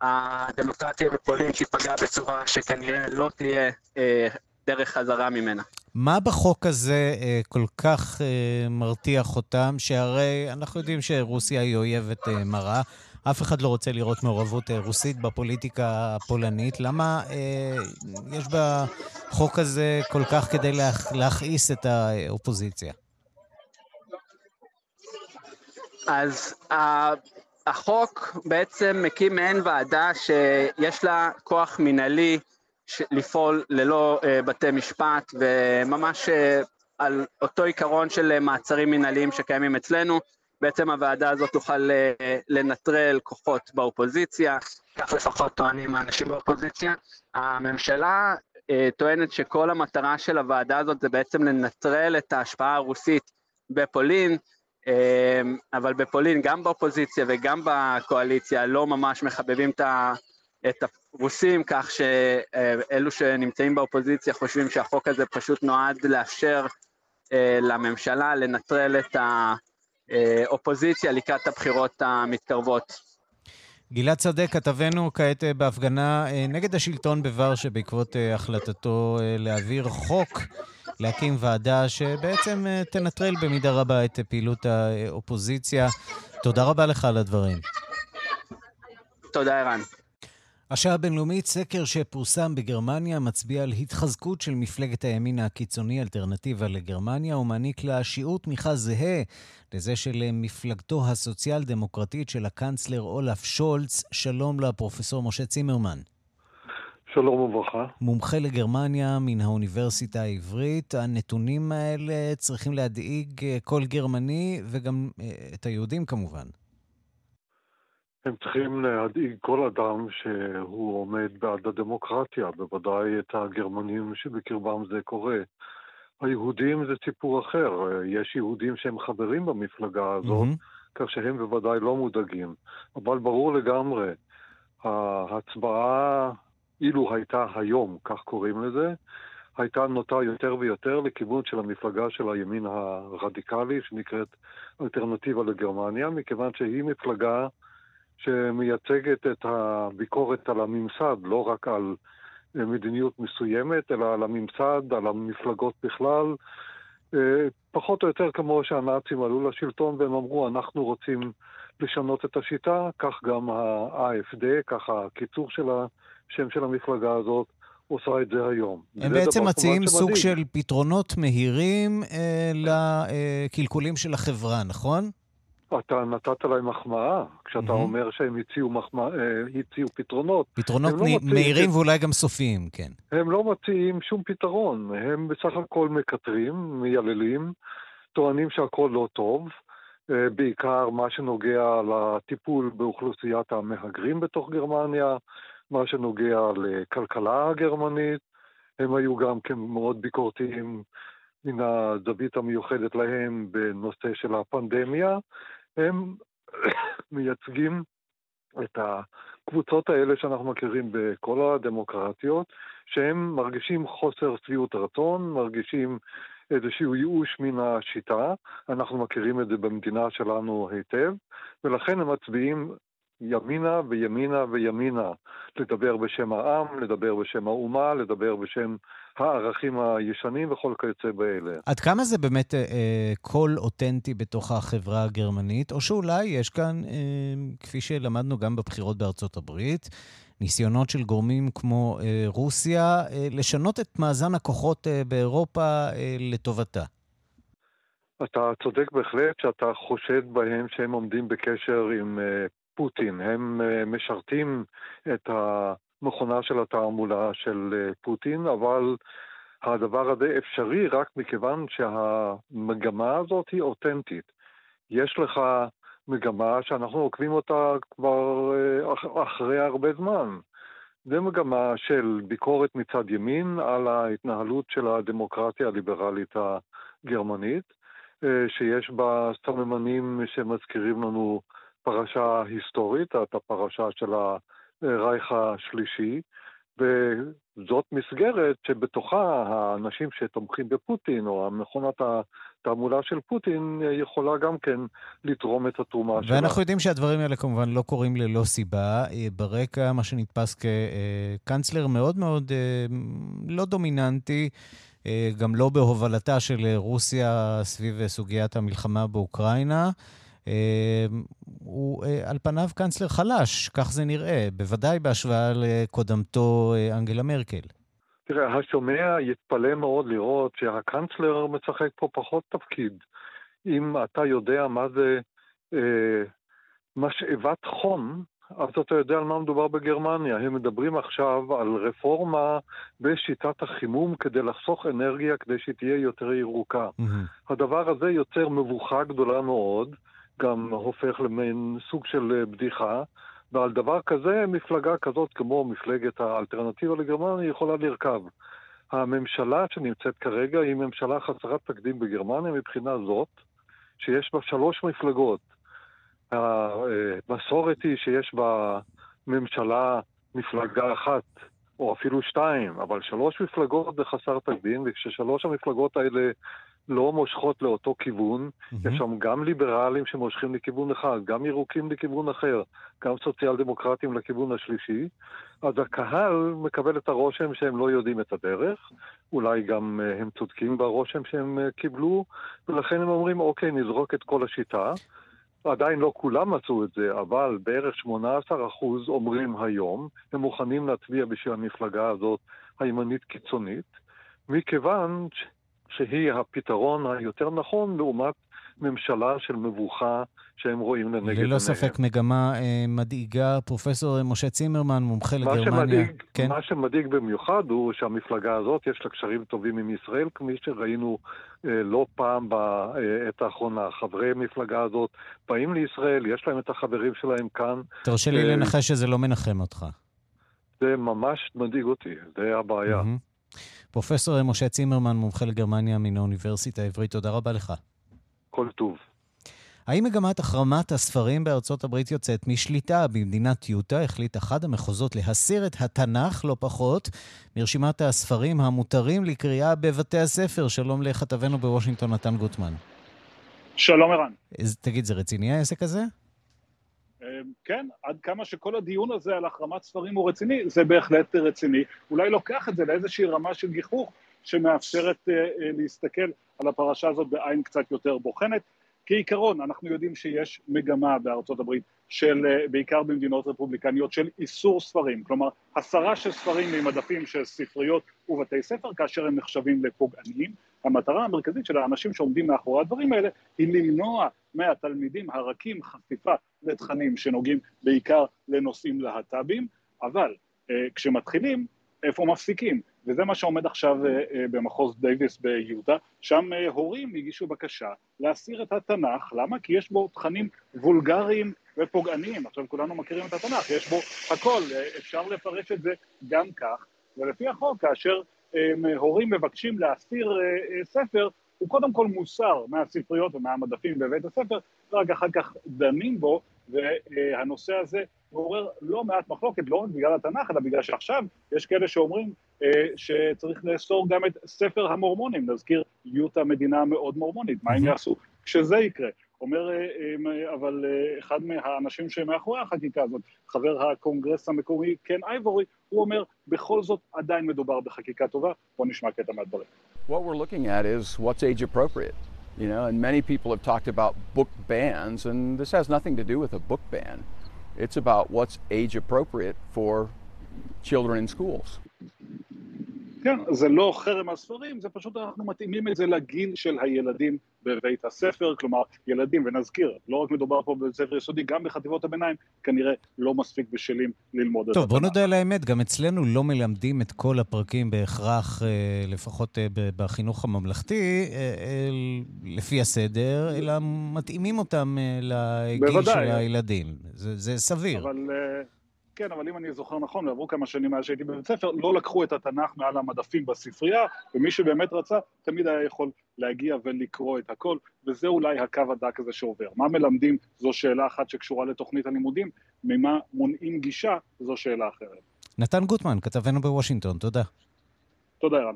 הדמוקרטיה בפולין תיפגע בצורה שכנראה לא תהיה דרך חזרה ממנה. מה בחוק הזה אה, כל כך אה, מרתיח אותם, שהרי אנחנו יודעים שרוסיה היא אויבת אה, מרה, אף אחד לא רוצה לראות מעורבות אה, רוסית בפוליטיקה הפולנית. למה אה, יש בחוק הזה כל כך כדי להכ... להכעיס את האופוזיציה? אז החוק בעצם מקים מעין ועדה שיש לה כוח מינהלי לפעול ללא uh, בתי משפט, וממש uh, על אותו עיקרון של uh, מעצרים מנהליים שקיימים אצלנו, בעצם הוועדה הזאת תוכל לנטרל כוחות באופוזיציה, כך לפחות טוענים האנשים באופוזיציה. הממשלה טוענת שכל המטרה של הוועדה הזאת זה בעצם לנטרל את ההשפעה הרוסית בפולין, אבל בפולין, גם באופוזיציה וגם בקואליציה, לא ממש מחבבים את ה... את הרוסים, כך שאלו שנמצאים באופוזיציה חושבים שהחוק הזה פשוט נועד לאפשר לממשלה לנטרל את האופוזיציה לקראת הבחירות המתקרבות. גלעד שדה, כתבנו כעת בהפגנה נגד השלטון בוורשה בעקבות החלטתו להעביר חוק להקים ועדה שבעצם תנטרל במידה רבה את פעילות האופוזיציה. תודה רבה לך על הדברים. תודה, ערן. השעה הבינלאומית, סקר שפורסם בגרמניה, מצביע על התחזקות של מפלגת הימין הקיצוני, אלטרנטיבה לגרמניה, ומעניק לה שיעור תמיכה זהה לזה של מפלגתו הסוציאל-דמוקרטית של הקנצלר אולף שולץ. שלום לפרופסור משה צימרמן. שלום וברכה. מומחה לגרמניה מן האוניברסיטה העברית. הנתונים האלה צריכים להדאיג כל גרמני וגם את היהודים כמובן. הם צריכים להדאיג כל אדם שהוא עומד בעד הדמוקרטיה, בוודאי את הגרמנים שבקרבם זה קורה. היהודים זה סיפור אחר, יש יהודים שהם חברים במפלגה הזאת, mm-hmm. כך שהם בוודאי לא מודאגים. אבל ברור לגמרי, ההצבעה, אילו הייתה היום, כך קוראים לזה, הייתה נוטה יותר ויותר לכיוון של המפלגה של הימין הרדיקלי, שנקראת אלטרנטיבה לגרמניה, מכיוון שהיא מפלגה שמייצגת את הביקורת על הממסד, לא רק על מדיניות מסוימת, אלא על הממסד, על המפלגות בכלל. פחות או יותר כמו שהנאצים עלו לשלטון והם אמרו, אנחנו רוצים לשנות את השיטה, כך גם ה-AFD, כך הקיצור של השם של המפלגה הזאת, עושה את זה היום. הם זה בעצם מציעים סוג של פתרונות מהירים אה, לקלקולים של החברה, נכון? אתה נתת להם מחמאה, כשאתה mm-hmm. אומר שהם הציעו, מחמא, אה, הציעו פתרונות. פתרונות לא מהירים ש... ואולי גם סופיים, כן. הם לא מציעים שום פתרון, הם בסך הכל מקטרים, מייללים, טוענים שהכל לא טוב, אה, בעיקר מה שנוגע לטיפול באוכלוסיית המהגרים בתוך גרמניה, מה שנוגע לכלכלה הגרמנית, הם היו גם כן מאוד ביקורתיים מן הזווית המיוחדת להם בנושא של הפנדמיה. הם מייצגים את הקבוצות האלה שאנחנו מכירים בכל הדמוקרטיות, שהם מרגישים חוסר שביעות רצון, מרגישים איזשהו ייאוש מן השיטה, אנחנו מכירים את זה במדינה שלנו היטב, ולכן הם מצביעים ימינה וימינה וימינה, לדבר בשם העם, לדבר בשם האומה, לדבר בשם הערכים הישנים וכל כיוצא באלה. עד כמה זה באמת אה, קול אותנטי בתוך החברה הגרמנית, או שאולי יש כאן, אה, כפי שלמדנו גם בבחירות בארצות הברית, ניסיונות של גורמים כמו אה, רוסיה אה, לשנות את מאזן הכוחות אה, באירופה אה, לטובתה? אתה צודק בהחלט שאתה חושד בהם שהם עומדים בקשר עם אה, פוטין. הם אה, משרתים את המכונה של התעמולה של אה, פוטין, אבל הדבר הזה אפשרי רק מכיוון שהמגמה הזאת היא אותנטית. יש לך מגמה שאנחנו עוקבים אותה כבר אה, אחרי הרבה זמן. זו מגמה של ביקורת מצד ימין על ההתנהלות של הדמוקרטיה הליברלית הגרמנית, שיש בה סממנים שמזכירים לנו פרשה היסטורית, את הפרשה של הרייך השלישי, וזאת מסגרת שבתוכה האנשים שתומכים בפוטין, או מכונת התעמולה של פוטין, יכולה גם כן לתרום את התרומה שלה. ואנחנו יודעים שהדברים האלה כמובן לא קורים ללא סיבה. ברקע, מה שנתפס כקנצלר מאוד מאוד אה, לא דומיננטי. אה, גם לא בהובלתה של רוסיה סביב סוגיית המלחמה באוקראינה. אמ, הוא אה, על פניו קאנצלר חלש, כך זה נראה, בוודאי בהשוואה לקודמתו אה, אנגלה מרקל. תראה, השומע יתפלא מאוד לראות שהקאנצלר משחק פה פחות תפקיד. אם אתה יודע מה זה אה, משאבת חום, אז אתה יודע על מה מדובר בגרמניה. הם מדברים עכשיו על רפורמה בשיטת החימום כדי לחסוך אנרגיה כדי שהיא תהיה יותר ירוקה. Mm-hmm. הדבר הזה יוצר מבוכה גדולה מאוד. גם הופך למין סוג של אה, בדיחה, ועל דבר כזה מפלגה כזאת כמו מפלגת האלטרנטיבה לגרמניה יכולה לרכב. הממשלה שנמצאת כרגע היא ממשלה חסרת תקדים בגרמניה מבחינה זאת, שיש בה שלוש מפלגות. המסורת היא שיש בממשלה מפלגה אחת, או אפילו שתיים, אבל שלוש מפלגות זה חסר תקדים, וכששלוש המפלגות האלה לא מושכות לאותו כיוון. Mm-hmm. יש שם גם ליברלים שמושכים לכיוון אחד, גם ירוקים לכיוון אחר, גם סוציאל דמוקרטים לכיוון השלישי. אז הקהל מקבל את הרושם שהם לא יודעים את הדרך, אולי גם uh, הם צודקים ברושם שהם uh, קיבלו, ולכן הם אומרים, אוקיי, נזרוק את כל השיטה. עדיין לא כולם מצאו את זה, אבל בערך 18% אומרים היום, הם מוכנים להצביע בשביל המפלגה הזאת הימנית קיצונית, מכיוון שהיא הפתרון היותר נכון לעומת ממשלה של מבוכה שהם רואים לנגד עיניהם. ללא ספק מגמה אה, מדאיגה. פרופסור משה צימרמן, מומחה לגרמניה. שמדאיג, כן? מה שמדאיג במיוחד הוא שהמפלגה הזאת, יש לה קשרים טובים עם ישראל, כפי שראינו אה, לא פעם בעת האחרונה. חברי המפלגה הזאת באים לישראל, יש להם את החברים שלהם כאן. תרשה לי אה, לנחש שזה לא מנחם אותך. זה ממש מדאיג אותי, זה הבעיה. Mm-hmm. פרופסור משה צימרמן, מומחה לגרמניה מן האוניברסיטה העברית, תודה רבה לך. כל טוב. האם מגמת החרמת הספרים בארצות הברית יוצאת משליטה? במדינת יוטה החליט אחד המחוזות להסיר את התנ"ך, לא פחות, מרשימת הספרים המותרים לקריאה בבתי הספר. שלום לכתבנו בוושינגטון, נתן גוטמן. שלום ערן. תגיד, זה רציני העסק הזה? אמ, כן, עד כמה שכל הדיון הזה על החרמת ספרים הוא רציני, זה בהחלט רציני. אולי לוקח את זה לאיזושהי רמה של גיחוך שמאפשרת uh, uh, להסתכל על הפרשה הזאת בעין קצת יותר בוחנת. כעיקרון, אנחנו יודעים שיש מגמה בארצות הברית, של, uh, בעיקר במדינות רפובליקניות, של איסור ספרים, כלומר הסרה של ספרים ממדפים של ספריות ובתי ספר כאשר הם נחשבים לפוגעניים. המטרה המרכזית של האנשים שעומדים מאחורי הדברים האלה היא למנוע מהתלמידים הרכים חשיפה לתכנים שנוגעים בעיקר לנושאים להט"בים, אבל uh, כשמתחילים, איפה מפסיקים? וזה מה שעומד עכשיו אה, אה, במחוז דייוויס ביהודה, שם אה, הורים הגישו בקשה להסיר את התנ"ך, למה? כי יש בו תכנים וולגריים ופוגעניים, עכשיו כולנו מכירים את התנ"ך, יש בו הכל, אפשר לפרש את זה גם כך, ולפי החוק, כאשר הורים מבקשים להסיר ספר, הוא קודם כל מוסר מהספריות ומהמדפים בבית הספר, ורק אחר כך דנים בו, והנושא הזה מעורר לא מעט מחלוקת, לא רק בגלל התנ"ך, אלא בגלל שעכשיו יש כאלה שאומרים אה, שצריך לאסור גם את ספר המורמונים, נזכיר, יוטה מדינה מאוד מורמונית, מה הם יעשו כשזה יקרה? אומר, אה, אה, אבל אה, אחד מהאנשים שמאחורי החקיקה הזאת, חבר הקונגרס המקומי קן אייבורי, הוא אומר, בכל זאת עדיין מדובר בחקיקה טובה, בואו נשמע קטע מהדברים. What we're looking at is what's age appropriate. You know, and many people have talked about book bans, and this has nothing to do with a book ban. It's about what's age appropriate for children in schools. כן, זה לא חרם על ספרים, זה פשוט אנחנו מתאימים את זה לגיל של הילדים בבית הספר, כלומר, ילדים, ונזכיר, לא רק מדובר פה בבית ספר יסודי, גם בחטיבות הביניים, כנראה לא מספיק בשלים ללמוד את זה. טוב, בוא נודה על האמת, גם אצלנו לא מלמדים את כל הפרקים בהכרח, אה, לפחות אה, בחינוך הממלכתי, אה, לפי הסדר, אלא מתאימים אותם לגיל בוודאי. של הילדים. זה, זה סביר. אבל... כן, אבל אם אני זוכר נכון, ועברו כמה שנים מאז שהייתי בבית ספר, לא לקחו את התנ"ך מעל המדפים בספרייה, ומי שבאמת רצה, תמיד היה יכול להגיע ולקרוא את הכל, וזה אולי הקו הדק הזה שעובר. מה מלמדים זו שאלה אחת שקשורה לתוכנית הלימודים, ממה מונעים גישה זו שאלה אחרת. נתן גוטמן, כתבנו בוושינגטון, תודה. תודה, ערן.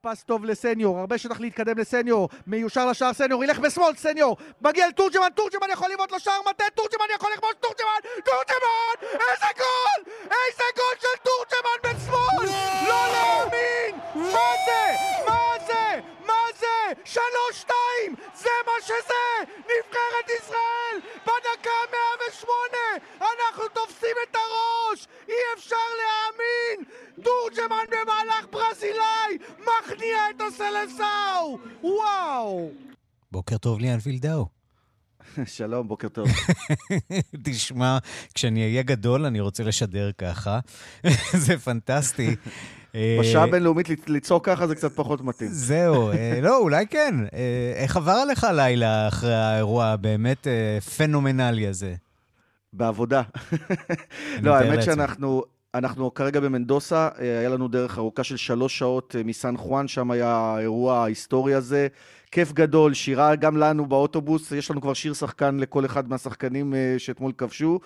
פס טוב לסניור, הרבה שטח להתקדם לסניור, מיושר לשער סניור, ילך בשמאל סניור, מגיע לתורג'מן, תורג'מן יכול לבעוט לשער מטה, תורג'מן יכול לכבוש, תורג'מן, תורג'מן! איזה גול! איזה גול של תורג'מן בשמאל! לא להאמין! מה זה? מה זה? מה זה? שלוש שתיים! זה מה שזה! נבחרת ישראל! בדקה 108! תופסים את הראש! אי אפשר להאמין! תורג'מן במהלך ברזילאי! מכניע את הסלסאו! וואו! בוקר טוב ליאן וילדאו. שלום, בוקר טוב. תשמע, כשאני אהיה גדול אני רוצה לשדר ככה. זה פנטסטי. בשעה הבינלאומית לצעוק ככה זה קצת פחות מתאים. זהו, אה, לא, אולי כן. אה, איך עבר עליך הלילה אחרי האירוע הבאמת אה, פנומנלי הזה? בעבודה. לא, האמת שאנחנו... אנחנו כרגע במנדוסה, היה לנו דרך ארוכה של שלוש שעות מסן חואן, שם היה האירוע ההיסטורי הזה. כיף גדול, שירה גם לנו באוטובוס, יש לנו כבר שיר שחקן לכל אחד מהשחקנים שאתמול כבשו.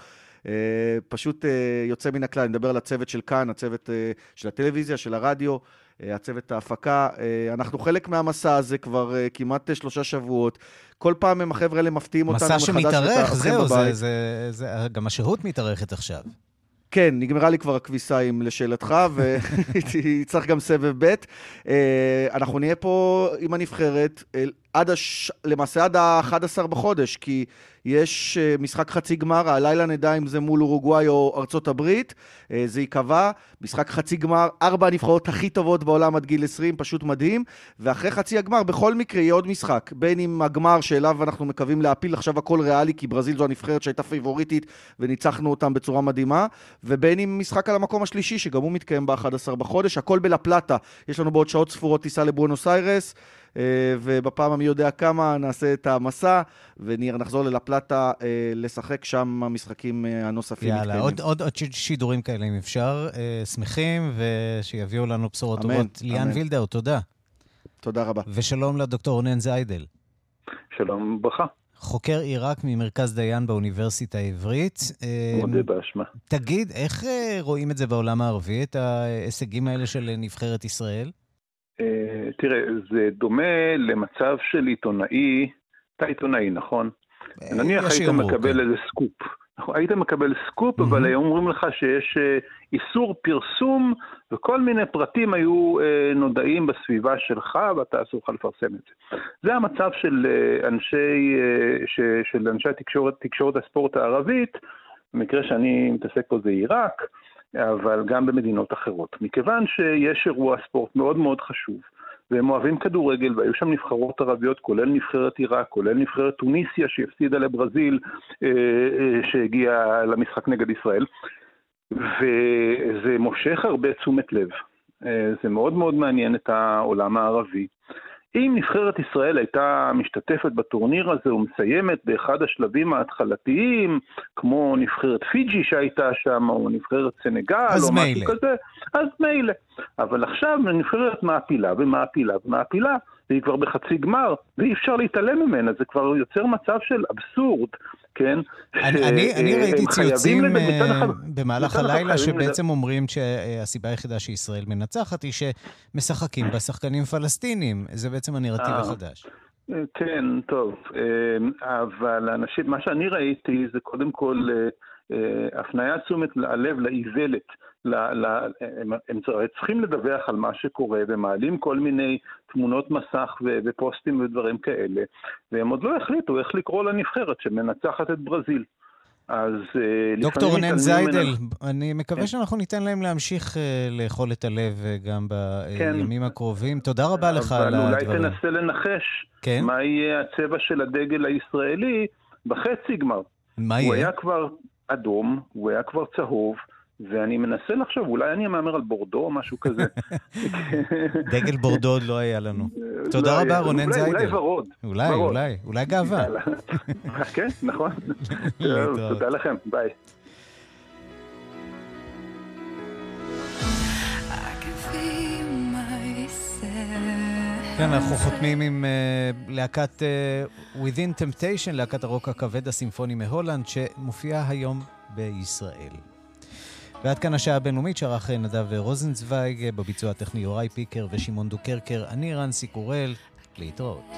פשוט יוצא מן הכלל. אני מדבר על הצוות של כאן, הצוות של הטלוויזיה, של הרדיו. הצוות ההפקה. אנחנו חלק מהמסע הזה כבר כמעט שלושה שבועות. כל פעם הם, החבר'ה האלה מפתיעים אותנו מחדש. מסע שמתארך, זהו, זה, זה, זה, גם השהות מתארכת עכשיו. כן, נגמרה לי כבר הכביסה עם לשאלתך, וצריך גם סבב ב'. אנחנו נהיה פה עם הנבחרת עד הש... למעשה עד ה-11 בחודש, כי יש אה, משחק חצי גמר, הלילה נדע אם זה מול אורוגוואי או ארצות הברית, אה, זה ייקבע. משחק חצי גמר, ארבע הנבחרות הכי טובות בעולם עד גיל 20, פשוט מדהים. ואחרי חצי הגמר, בכל מקרה יהיה עוד משחק. בין אם הגמר שאליו אנחנו מקווים להפיל, עכשיו הכל ריאלי, כי ברזיל זו הנבחרת שהייתה פייבוריטית וניצחנו אותם בצורה מדהימה, ובין אם משחק על המקום השלישי, שגם הוא מתקיים ב-11 בחודש, הכל בלה פלטה. יש לנו בעוד שעות ספורות טיסה לבואנוס איירס. אה, ובפעם המי יודע כמה נעשה את המסע, ונחזור ללפלטה אה, לשחק שם המשחקים אה, הנוספים יאללה, מתקיימים. עוד, עוד, עוד שידורים כאלה אם אפשר. שמחים, ושיביאו לנו בשורות טובות. ליאן וילדר, תודה. תודה רבה. ושלום לדוקטור רונן זיידל. שלום וברכה. חוקר עיראק ממרכז דיין באוניברסיטה העברית. מודה באשמה. תגיד, איך רואים את זה בעולם הערבי, את ההישגים האלה של נבחרת ישראל? אה, תראה, זה דומה למצב של עיתונאי, אתה עיתונאי, נכון? אה, נניח היית מקבל כן. איזה סקופ. נכון, היית מקבל סקופ. אבל היו אומרים לך שיש אה, איסור פרסום, וכל מיני פרטים היו נודעים בסביבה שלך, ואתה אסור לך לפרסם את זה. זה המצב של אנשי, של אנשי התקשורת, תקשורת הספורט הערבית, במקרה שאני מתעסק פה זה עיראק, אבל גם במדינות אחרות. מכיוון שיש אירוע ספורט מאוד מאוד חשוב, והם אוהבים כדורגל, והיו שם נבחרות ערביות, כולל נבחרת עיראק, כולל נבחרת טוניסיה שהפסידה לברזיל, אה, אה, שהגיעה למשחק נגד ישראל, וזה מושך הרבה תשומת לב. אה, זה מאוד מאוד מעניין את העולם הערבי. אם נבחרת ישראל הייתה משתתפת בטורניר הזה ומסיימת באחד השלבים ההתחלתיים, כמו נבחרת פיג'י שהייתה שם, או נבחרת סנגל, או מילא. משהו כזה, אז מילא. אבל עכשיו נבחרת מעפילה ומעפילה ומעפילה, והיא כבר בחצי גמר, ואי אפשר להתעלם ממנה, זה כבר יוצר מצב של אבסורד, כן? אני, אני, אני ראיתי ציוצים אה, במהלך הלילה שבעצם אומרים שהסיבה היחידה שישראל מנצחת היא שמשחקים בה שחקנים פלסטינים. זה בעצם הנרטיב אה, החדש. אה, כן, טוב. אבל אנשים, מה שאני ראיתי זה קודם כל הפניית תשומת הלב לאיוולת. ל, ל, הם, הם צריכים לדווח על מה שקורה, ומעלים כל מיני תמונות מסך ו, ופוסטים ודברים כאלה, והם עוד לא החליטו איך לקרוא לנבחרת שמנצחת את ברזיל. אז אה, דוקטור רונן זיידל, ממנו... אני מקווה כן. שאנחנו ניתן להם להמשיך uh, לאכול את הלב גם בימים כן. הקרובים. תודה רבה לך על הדברים. אבל אולי תנסה לנחש כן? מה יהיה הצבע של הדגל הישראלי בחצי גמר. מה יהיה? הוא היה כבר אדום, הוא היה כבר צהוב, ואני מנסה לחשוב, אולי אני אמהמר על בורדו או משהו כזה. דגל בורדו עוד לא היה לנו. תודה רבה, רונן זיידל. אולי ורוד. אולי, אולי, אולי גאווה. כן, נכון. תודה לכם, ביי. כן, אנחנו חותמים עם uh, להקת uh, Within Temptation, להקת הרוק הכבד הסימפוני מהולנד, שמופיעה היום בישראל. ועד כאן השעה הבינלאומית שערך נדב רוזנצוויג, בביצוע הטכני יוראי פיקר ושמעון דוקרקר. אני רנסי קורל, להתראות.